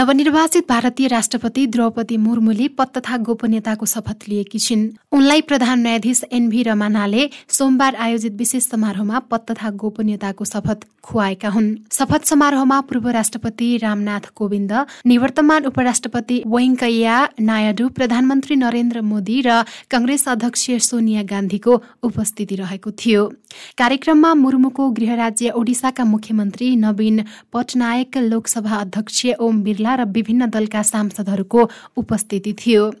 नवनिर्वाचित भारतीय राष्ट्रपति द्रौपदी मुर्मुले पद तथा गोपनीयताको शपथ लिएकी छिन्। उनलाई प्रधान न्यायाधीश एनभी रमानाले सोमबार आयोजित विशेष समारोहमा पद तथा गोपनीयताको शपथ खुवाएका हुन्। शपथ समारोहमा पूर्व राष्ट्रपति रामनाथ कोविन्द निवर्तमान उपराष्ट्रपति वेङ्कैया नायडू प्रधानमन्त्री नरेन्द्र मोदी र कंग्रेस अध्यक्ष सोनिया गान्धीको उपस्थिति रहेको थियो। कार्यक्रममा मुर्मुको गृह राज्य ओडिसाका मुख्यमन्त्री नवीन पटनायक लोकसभा अध्यक्ष ओम बिरला र विभिन्न दलका सांसदहरूको उपस्थिति थियो।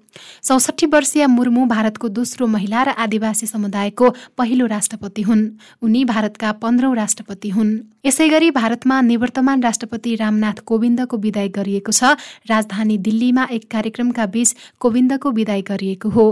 चौसठी वर्षीय मुर्मु भारतको दोस्रो महिला र आदिवासी समुदायको पहिलो राष्ट्रपति हुन्। उनी भारतका पन्ध्रौं राष्ट्रपति हुन्। यसै गरी भारतमा निवर्तमान राष्ट्रपति रामनाथ कोविन्दको विदाय गरिएको छ। राजधानी दिल्लीमा एक कार्यक्रमका बीच कोविन्दको विदाय गरिएको हो।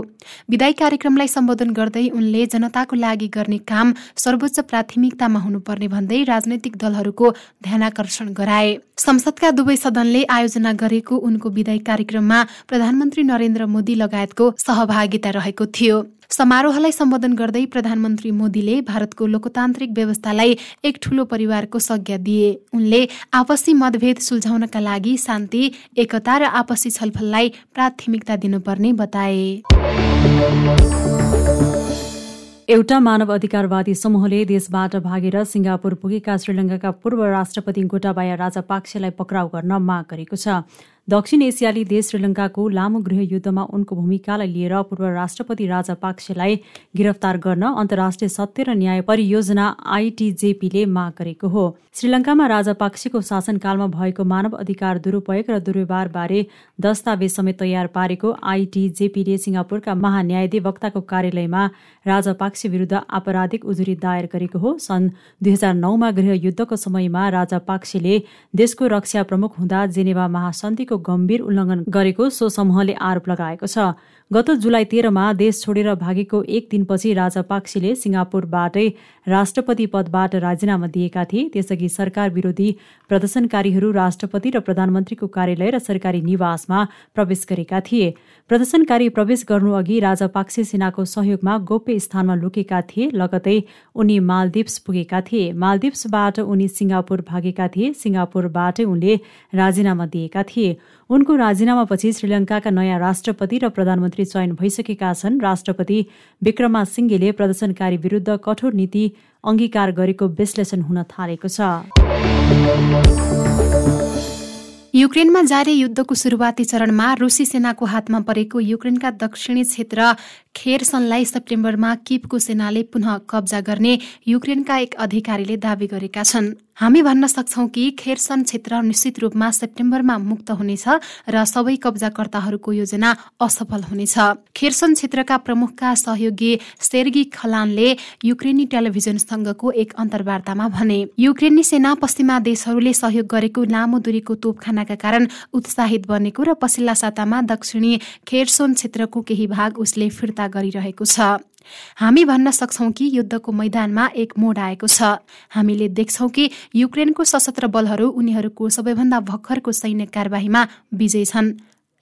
विदाय कार्यक्रमलाई सम्बोधन गर्दै उनले जनताको लागि गर्ने काम सर्वोच्च प्राथमिकतामा हुनुपर्ने भन्दै राजनैतिक दलहरूको ध्यानाकर्षण गराए। संसदका दुवै सदनले आयोजना गरेको उनको विदाय कार्यक्रममा प्रधानमन्त्री नरेन्द्र मोदी लगायतको सहभागिता रहेको थियो। समारोहलाई सम्बोधन गर्दै प्रधानमन्त्री मोदीले भारतको लोकतान्त्रिक व्यवस्थालाई एक ठूलो परिवारको संज्ञा दिए। उनले आपसी मतभेद सुल्झाउनका लागि शान्ति एकता र आपसी छलफललाई प्राथमिकता दिनुपर्ने बताए। एउटा मानव अधिकारवादी समूहले देशबाट भागेर सिङ्गापुर पुगेका श्रीलङ्काका पूर्व राष्ट्रपति गोटाबाया राजापाक्सेलाई पक्राउ गर्न माग गरेको छ। दक्षिण एसियाली देश श्रीलङ्काको लामो गृहयुद्धमा उनको भूमिकालाई लिएर पूर्व राष्ट्रपति राजा पाक्सेलाई गिरफ्तार गर्न अन्तर्राष्ट्रिय सत्य र न्याय परियोजना आइटिजेपीले माग गरेको हो। श्रीलङ्कामा राजा पाक्सेको शासनकालमा भएको मानव अधिकार दुरूपयोग र दुर्व्यवहारबारे दस्तावेज समेत तयार पारेको आइटिजेपीले सिङ्गापुरका महान्यायाधिवक्ताको कार्यालयमा राजा पाक्से विरुद्ध आपराधिक उजुरी दायर गरेको हो। सन् दुई हजार नौमा गृहयुद्धको समयमा राजा पाक्सेले देशको रक्षा प्रमुख हुँदा जेनेवा महासन्धिको गम्भीर उल्लङ्घन गरेको सो समूहले आरोप लगाएको छ। गत जुलाई तेह्रमा देश छोडेर भागेको एक दिनपछि राजा पाक्सीले सिङ्गापुरबाटै राष्ट्रपति पदबाट राजीनामा दिएका थिए। त्यसअघि सरकार विरोधी प्रदर्शनकारीहरू राष्ट्रपति र प्रधानमन्त्रीको कार्यालय र सरकारी निवासमा प्रवेश गरेका थिए। प्रदर्शनकारी प्रवेश गर्नुअघि राजा पाक्से सेनाको सहयोगमा गोप्य स्थानमा लुकेका थिए। लगतै उनी मालदिप्स पुगेका थिए। मालदिप्सबाट उनी सिङ्गापुर भागेका थिए। सिङ्गापुरबाटै उनले राजीनामा दिएका थिए। उनको राजीनामापछि श्रीलङ्काका नयाँ राष्ट्रपति र प्रधानमन्त्री चयन भइसकेका छन्। राष्ट्रपति विक्रमा सिंघेले प्रदर्शनकारी विरुद्ध कठोर नीति अङ्गीकार गरेको विश्लेषण हुन थालेको छ। युक्रेनमा जारी युद्धको सुरुवाती चरणमा रुसी सेनाको हातमा परेको युक्रेनका दक्षिणी क्षेत्र खेरसनलाई सेप्टेम्बरमा किपको सेनाले पुनः कब्जा गर्ने युक्रेनका एक अधिकारीले दावी गरेका छन्। हामी भन्न सक्छौ कि खेरसन क्षेत्र निश्चित रूपमा सेप्टेम्बरमा मुक्त हुनेछ र सबै कब्जाकर्ताहरूको योजना असफल हुनेछ। खेरसन क्षेत्रका प्रमुखका सहयोगी सेर्गी खलानले युक्रेनी टेलिभिजनसँगको एक अन्तर्वार्तामा भने युक्रेनी सेना पश्चिमा देशहरूले सहयोग गरेको लामो दूरीको तोपखानाका कारण उत्साहित बनेको र पछिल्ला सातामा दक्षिणी खेरसोन क्षेत्रको केही भाग उसले फिर्ता गरिरहेको छ। हामी भन्न सक्छौ कि युद्धको मैदानमा एक मोड आएको छ। हामीले देख्छौ कि युक्रेनको सशस्त्र बलहरू उनीहरूको सबैभन्दा भर्खरको सैन्य कार्यवाहीमा विजय छन्।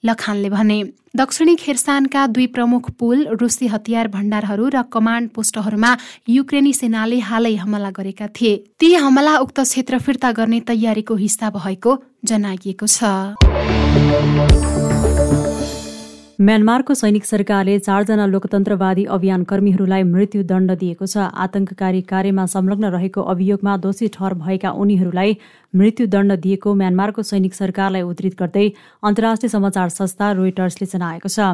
लखानले भने दक्षिणी खेरसानका दुई प्रमुख पुल रुसी हतियार भण्डारहरू र कमान्ड पोस्टहरूमा युक्रेनी सेनाले हालै हमला गरेका थिए। ती हमला उक्त क्षेत्र फिर्ता गर्ने तयारीको हिस्सा भएको जनाइएको छ। म्यानमारको सैनिक सरकारले चारजना लोकतन्त्रवादी अभियान कर्मीहरूलाई मृत्युदण्ड दिएको छ। आतंककारी कार्यमा संलग्न रहेको अभियोगमा दोषी ठहर भएका उनीहरूलाई मृत्युदण्ड दिएको म्यानमारको सैनिक सरकारलाई उद्धित गर्दै अन्तर्राष्ट्रिय समाचार संस्था रोइटर्सले जनाएको छ।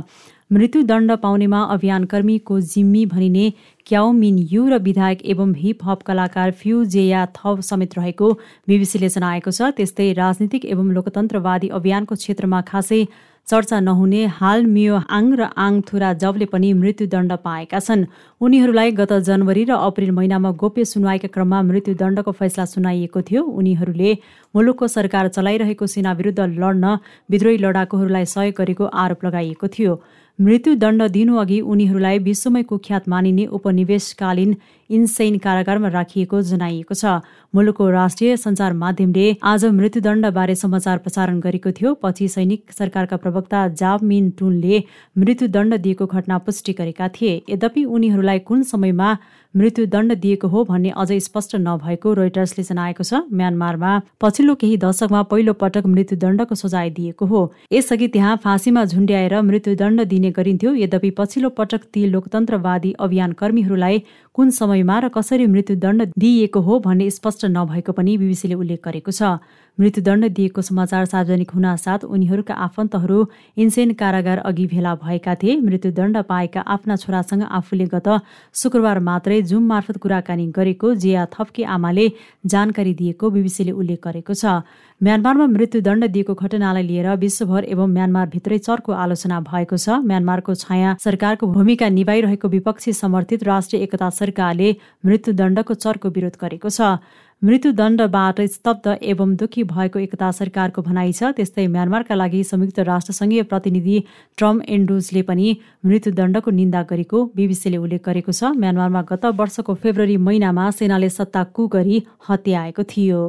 मृत्युदण्ड पाउनेमा अभियानकर्मीको जिम्मी भनिने क्याउ मिन यु र विधायक एवं हिप हप कलाकार फ्यु जेया थप समेत रहेको बिबिसीले जनाएको छ। त्यस्तै राजनीतिक एवं लोकतन्त्रवादी अभियानको क्षेत्रमा खासै चर्चा नहुने हाल मियो आङ र आङ थुरा जबले पनि मृत्युदण्ड पाएका छन्। उनीहरूलाई गत जनवरी र अप्रेल महिनामा गोप्य सुनवाईका क्रममा मृत्युदण्डको फैसला सुनाइएको थियो। उनीहरूले मुलुकको सरकार चलाइरहेको सेना विरुद्ध लड्न विद्रोही लडाकुहरूलाई सहयोग गरेको आरोप लगाइएको थियो। मृत्युदण्ड दिनुअघि उनीहरूलाई विश्वमै कुख्यात मानिने उपनिवेशकालीन इन्सेन कारागारमा राखिएको जनाइएको छ। मुलुकको राष्ट्रिय सञ्चार माध्यमले आज मृत्युदण्डबारे समाचार प्रसारण गरेको थियो। पछि सैनिक सरकारका प्रवक्ता जाब मिन टुनले मृत्युदण्ड दिएको घटना पुष्टि गरेका थिए। यद्यपि उनीहरूलाई कुन समयमा मृत्युदण्ड दिएको हो भन्ने अझै स्पष्ट नभएको रोइटर्सले जनाएको छ। म्यानमारमा पछिल्लो केही दशकमा पहिलो पटक मृत्युदण्डको सजाय दिएको हो। यसअघि त्यहाँ फाँसीमा झुन्ड्याएर मृत्युदण्ड दिने गरिन्थ्यो। यद्यपि पछिल्लो पटक ती लोकतन्त्रवादी अभियान कर्मीहरूलाई कुन समयमा र कसरी मृत्युदण्ड दिइएको हो भन्ने स्पष्ट नभएको पनि बिबिसीले उल्लेख गरेको छ। मृत्युदण्ड दिएको समाचार सार्वजनिक हुन साथ उनीहरूका आफन्तहरू इन्सेन कारागार अघि भेला भएका थिए। मृत्युदण्ड पाएका आफ्ना छोरासँग आफूले गत शुक्रबार मात्रै जुम मार्फत कुराकानी गरेको जिया थप्की आमाले जानकारी दिएको बिबिसीले उल्लेख गरेको छ। म्यानमारमा मृत्युदण्ड दिएको घटनालाई लिएर विश्वभर एवं म्यानमारभित्रै चर्को आलोचना भएको छ। म्यानमारको छाया सरकारको भूमिका निभाइरहेको विपक्षी समर्थित राष्ट्रिय एकता सरकारले मृत्युदण्डको चर्को विरोध गरेको छ। मृत्युदण्डबाट स्तब्ध एवं दुखी भएको एकता सरकारको भनाइ छ। त्यस्तै म्यानमारका लागि संयुक्त राष्ट्रसङ्घीय प्रतिनिधि ट्रम एन्ड्रुजले पनि मृत्युदण्डको निन्दा गरेको बिबिसीले उल्लेख गरेको छ। म्यानमारमा गत वर्षको फेब्रुअरी महिनामा सेनाले सत्ता कु गरी हत्याएको थियो।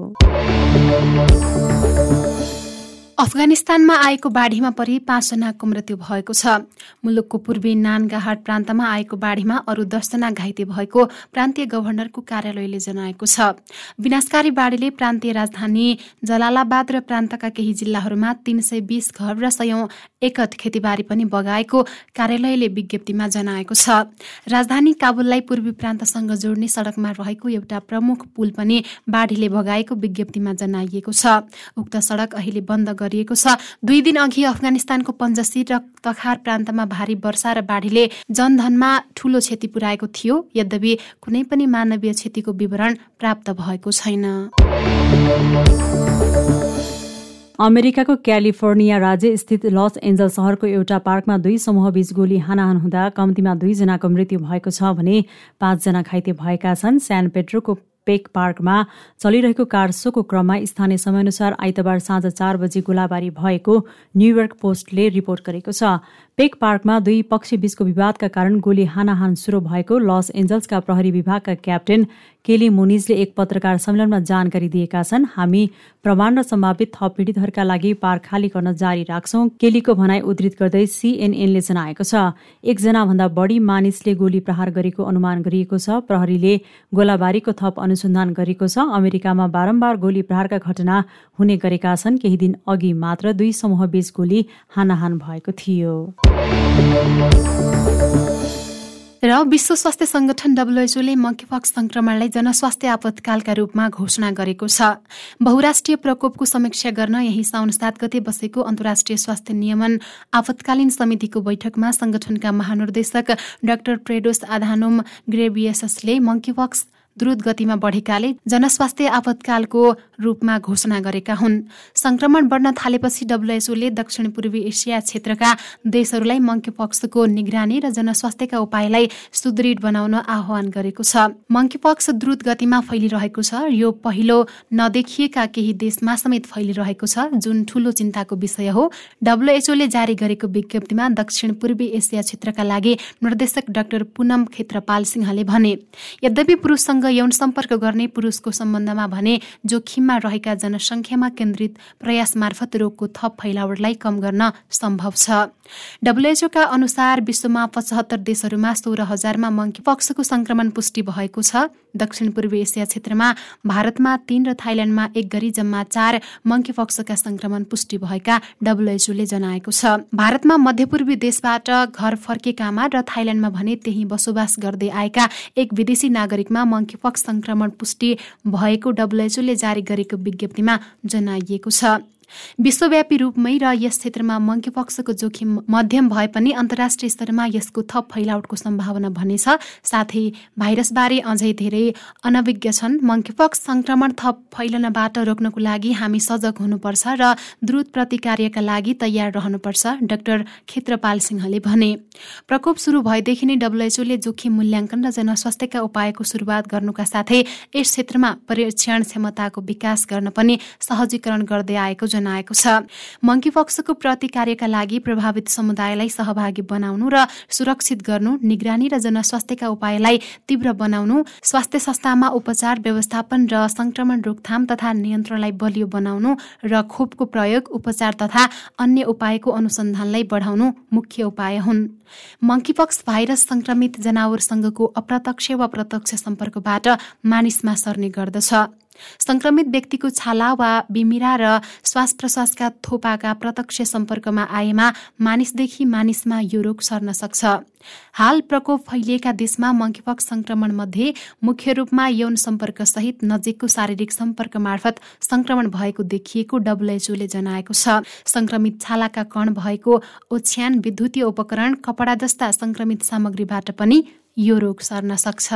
अफगानिस्तानमा आएको बाढीमा परि पाँचजनाको मृत्यु भएको छ। मुलुकको पूर्वी नानगाहाट प्रान्तमा आएको बाढीमा अरू दसजना घाइते भएको प्रान्तीय गभर्नरको कार्यालयले जनाएको छ। विनाशकारी बाढीले प्रान्तीय राजधानी जलालाबाद र प्रान्तका केही जिल्लाहरूमा तीन सय बीस घर र सयौं एकत खेतीबारी पनि बगाएको कार्यालयले विज्ञप्तिमा जनाएको छ। राजधानी काबुललाई पूर्वी प्रान्तसँग जोड्ने सड़कमा रहेको एउटा प्रमुख पुल पनि बाढीले बगाएको विज्ञप्तिमा जनाइएको छ। उक्त सड़क अहिले बन्द गरिएको छ। दुई दिन अघि अफगानिस्तानको पञ्जसी र तखार प्रान्तमा भारी वर्षा र बाढीले जनधनमा ठूलो क्षति पुर्याएको थियो। यद्यपि कुनै पनि मानवीय क्षतिको विवरण प्राप्त भएको छैन। अमेरिकाको क्यालिफोर्निया राज्य स्थित लस एन्जल सहरको एउटा पार्कमा दुई समूह बीच गोली हानाहान हुँदा कम्तीमा दुईजनाको मृत्यु भएको छ भने पाँचजना घाइते भएका छन्। स्यान पेट्रोको पेक पार्कमा चलिरहेको कार सोको क्रममा स्थानीय समयअनुसार आइतबार साँझ चार बजी गोलाबारी भएको न्युयोर्क पोस्टले रिपोर्ट गरेको छ। पेक पार्कमा दुई पक्ष बीचको विवादका कारण गोली हानाहान सुरु भएको लस एन्जल्सका प्रहरी विभागका क्याप्टेन केली मुनिजले एक पत्रकार सम्मेलनमा जानकारी दिएका छन्। हामी प्रमाण र सम्भावित थप पीडितहरूका लागि पार्क खाली गर्न जारी राख्छौं केलीको भनाई उद्धृत गर्दै सिएनएनले जनाएको छ। एकजना भन्दा बढी मानिसले गोली प्रहार गरेको अनुमान गरिएको छ। प्रहरीले गोलाबारीको थप अनुसन्धान गरेको छ। अमेरिकामा बारम्बार गोली प्रहारका घटना हुने गरेका छन्। केही दिन अघि मात्र दुई समूह बीच गोली हानाहान भएको थियो। र विश्व स्वास्थ्य संगठन डब्लुएचओले मङ्कीपक्स संक्रमणलाई जनस्वास्थ्य आपतकालका रूपमा घोषणा गरेको छ। बहुराष्ट्रिय प्रकोपको समीक्षा गर्न यही साउन सात गते बसेको अन्तर्राष्ट्रिय स्वास्थ्य नियमन आपतकालीन समितिको बैठकमा संगठनका महानिर्देशक डाक्टर प्रेडोस आधानोम ग्रेबियसले मङ्कीपक्स द्रुत गतिमा बढेकाले जनस्वास्थ्य आपतकालको रूपमा घोषणा गरेका हुन्। संक्रमण बढ्न थालेपछि डब्लुएचओले दक्षिण पूर्वी एसिया क्षेत्रका देशहरूलाई मङ्कीपक्सको निगरानी र जनस्वास्थ्यका उपायलाई सुदृढ बनाउन आह्वान गरेको छ। मङ्कीपक्स द्रुत गतिमा फैलिरहेको छ। यो पहिलो नदेखिएका केही देशमा समेत फैलिरहेको छ। जुन ठूलो चिन्ताको विषय हो। डब्लुएचओले जारी गरेको विज्ञप्तिमा दक्षिण पूर्वी एसिया क्षेत्रका लागि निर्देशक डाक्टर पुनम क्षेत्रपाल सिंहले भने यद्यपि पुरुषसँग यौन सम्पर्क गर्ने पुरुषको सम्बन्धमा भने जोखिममा रहेका जनसङ्ख्यामा केन्द्रित प्रयास मार्फत रोगको थप फैलावटलाई कम गर्न सम्भव छ। डब्लुएचओका अनुसार विश्वमा पचहत्तर देशहरूमा सोह्र हजारमा मङ्कीपक्सको संक्रमण पुष्टि भएको छ। दक्षिण पूर्वी एसिया क्षेत्रमा भारतमा तीन र थाइल्याण्डमा एक गरी जम्मा चार मङ्कीपक्सका संक्रमण पुष्टि भएका डब्लुएचओले जनाएको छ। भारतमा मध्यपूर्वी देशबाट घर फर्केकामा र थाइल्याण्डमा भने त्यही बसोबास गर्दै आएका एक विदेशी नागरिकमा मङ्कीपक्स संक्रमण पुष्टि भएको डब्लुएचओले जारी गरेको विज्ञप्तिमा जनाइएको छ। विश्वव्यापी रूपमै र यस क्षेत्रमा मङ्कीपक्सको जोखिम मध्यम भए पनि अन्तर्राष्ट्रिय स्तरमा यसको थप फैलावटको सम्भावना भने छ। साथै भाइरसबारे अझै धेरै अनभिज्ञ छन्। मङ्कीपक्स संक्रमण थप फैलनबाट रोक्नको लागि हामी सजग हुनुपर्छ र द्रुत प्रतिकार्यका लागि तयार रहनुपर्छ डाक्टर क्षेत्रपाल सिंहले भने। प्रकोप सुरु भएदेखि नै डब्लुएचओले जोखिम मूल्याङ्कन र जनस्वास्थ्यका उपायको सुरुवात गर्नुका साथै यस क्षेत्रमा परीक्षण क्षमताको विकास गर्न पनि सहजीकरण गर्दै आएको जनाएको छ। मङ्कीपक्सको प्रतिकार्यका लागि प्रभावित समुदायलाई सहभागी बनाउनु र सुरक्षित गर्नु निगरानी र जनस्वास्थ्यका उपायलाई तीव्र बनाउनु स्वास्थ्य संस्थामा उपचार व्यवस्थापन र संक्रमण रोकथाम तथा नियन्त्रणलाई बलियो बनाउनु र खोपको प्रयोग उपचार तथा अन्य उपायको अनुसन्धानलाई बढाउनु मुख्य उपाय हुन्। मङ्कीपक्स भाइरस संक्रमित जनावरसँगको अप्रत्यक्ष वा प्रत्यक्ष सम्पर्कबाट मानिसमा सर्ने गर्दछ। संक्रमित व्यक्तिको छाला वा बिमिरा र श्वास प्रश्वासका थोपाका प्रत्यक्ष सम्पर्कमा आएमा मानिसदेखि मानिसमा यो रोग सर्न सक्छ। हाल प्रकोप फैलिएका देशमा मङ्कीपक्स संक्रमण मध्ये मुख्य रूपमा यौन सम्पर्क सहित नजिकको शारीरिक सम्पर्क मार्फत संक्रमण भएको देखिएको डब्लुएचओले जनाएको छ। संक्रमित छालाका कण भएको ओछ्यान विद्युतीय उपकरण कपडा जस्ता संक्रमित सामग्रीबाट पनि यो रोग सर्न सक्छ।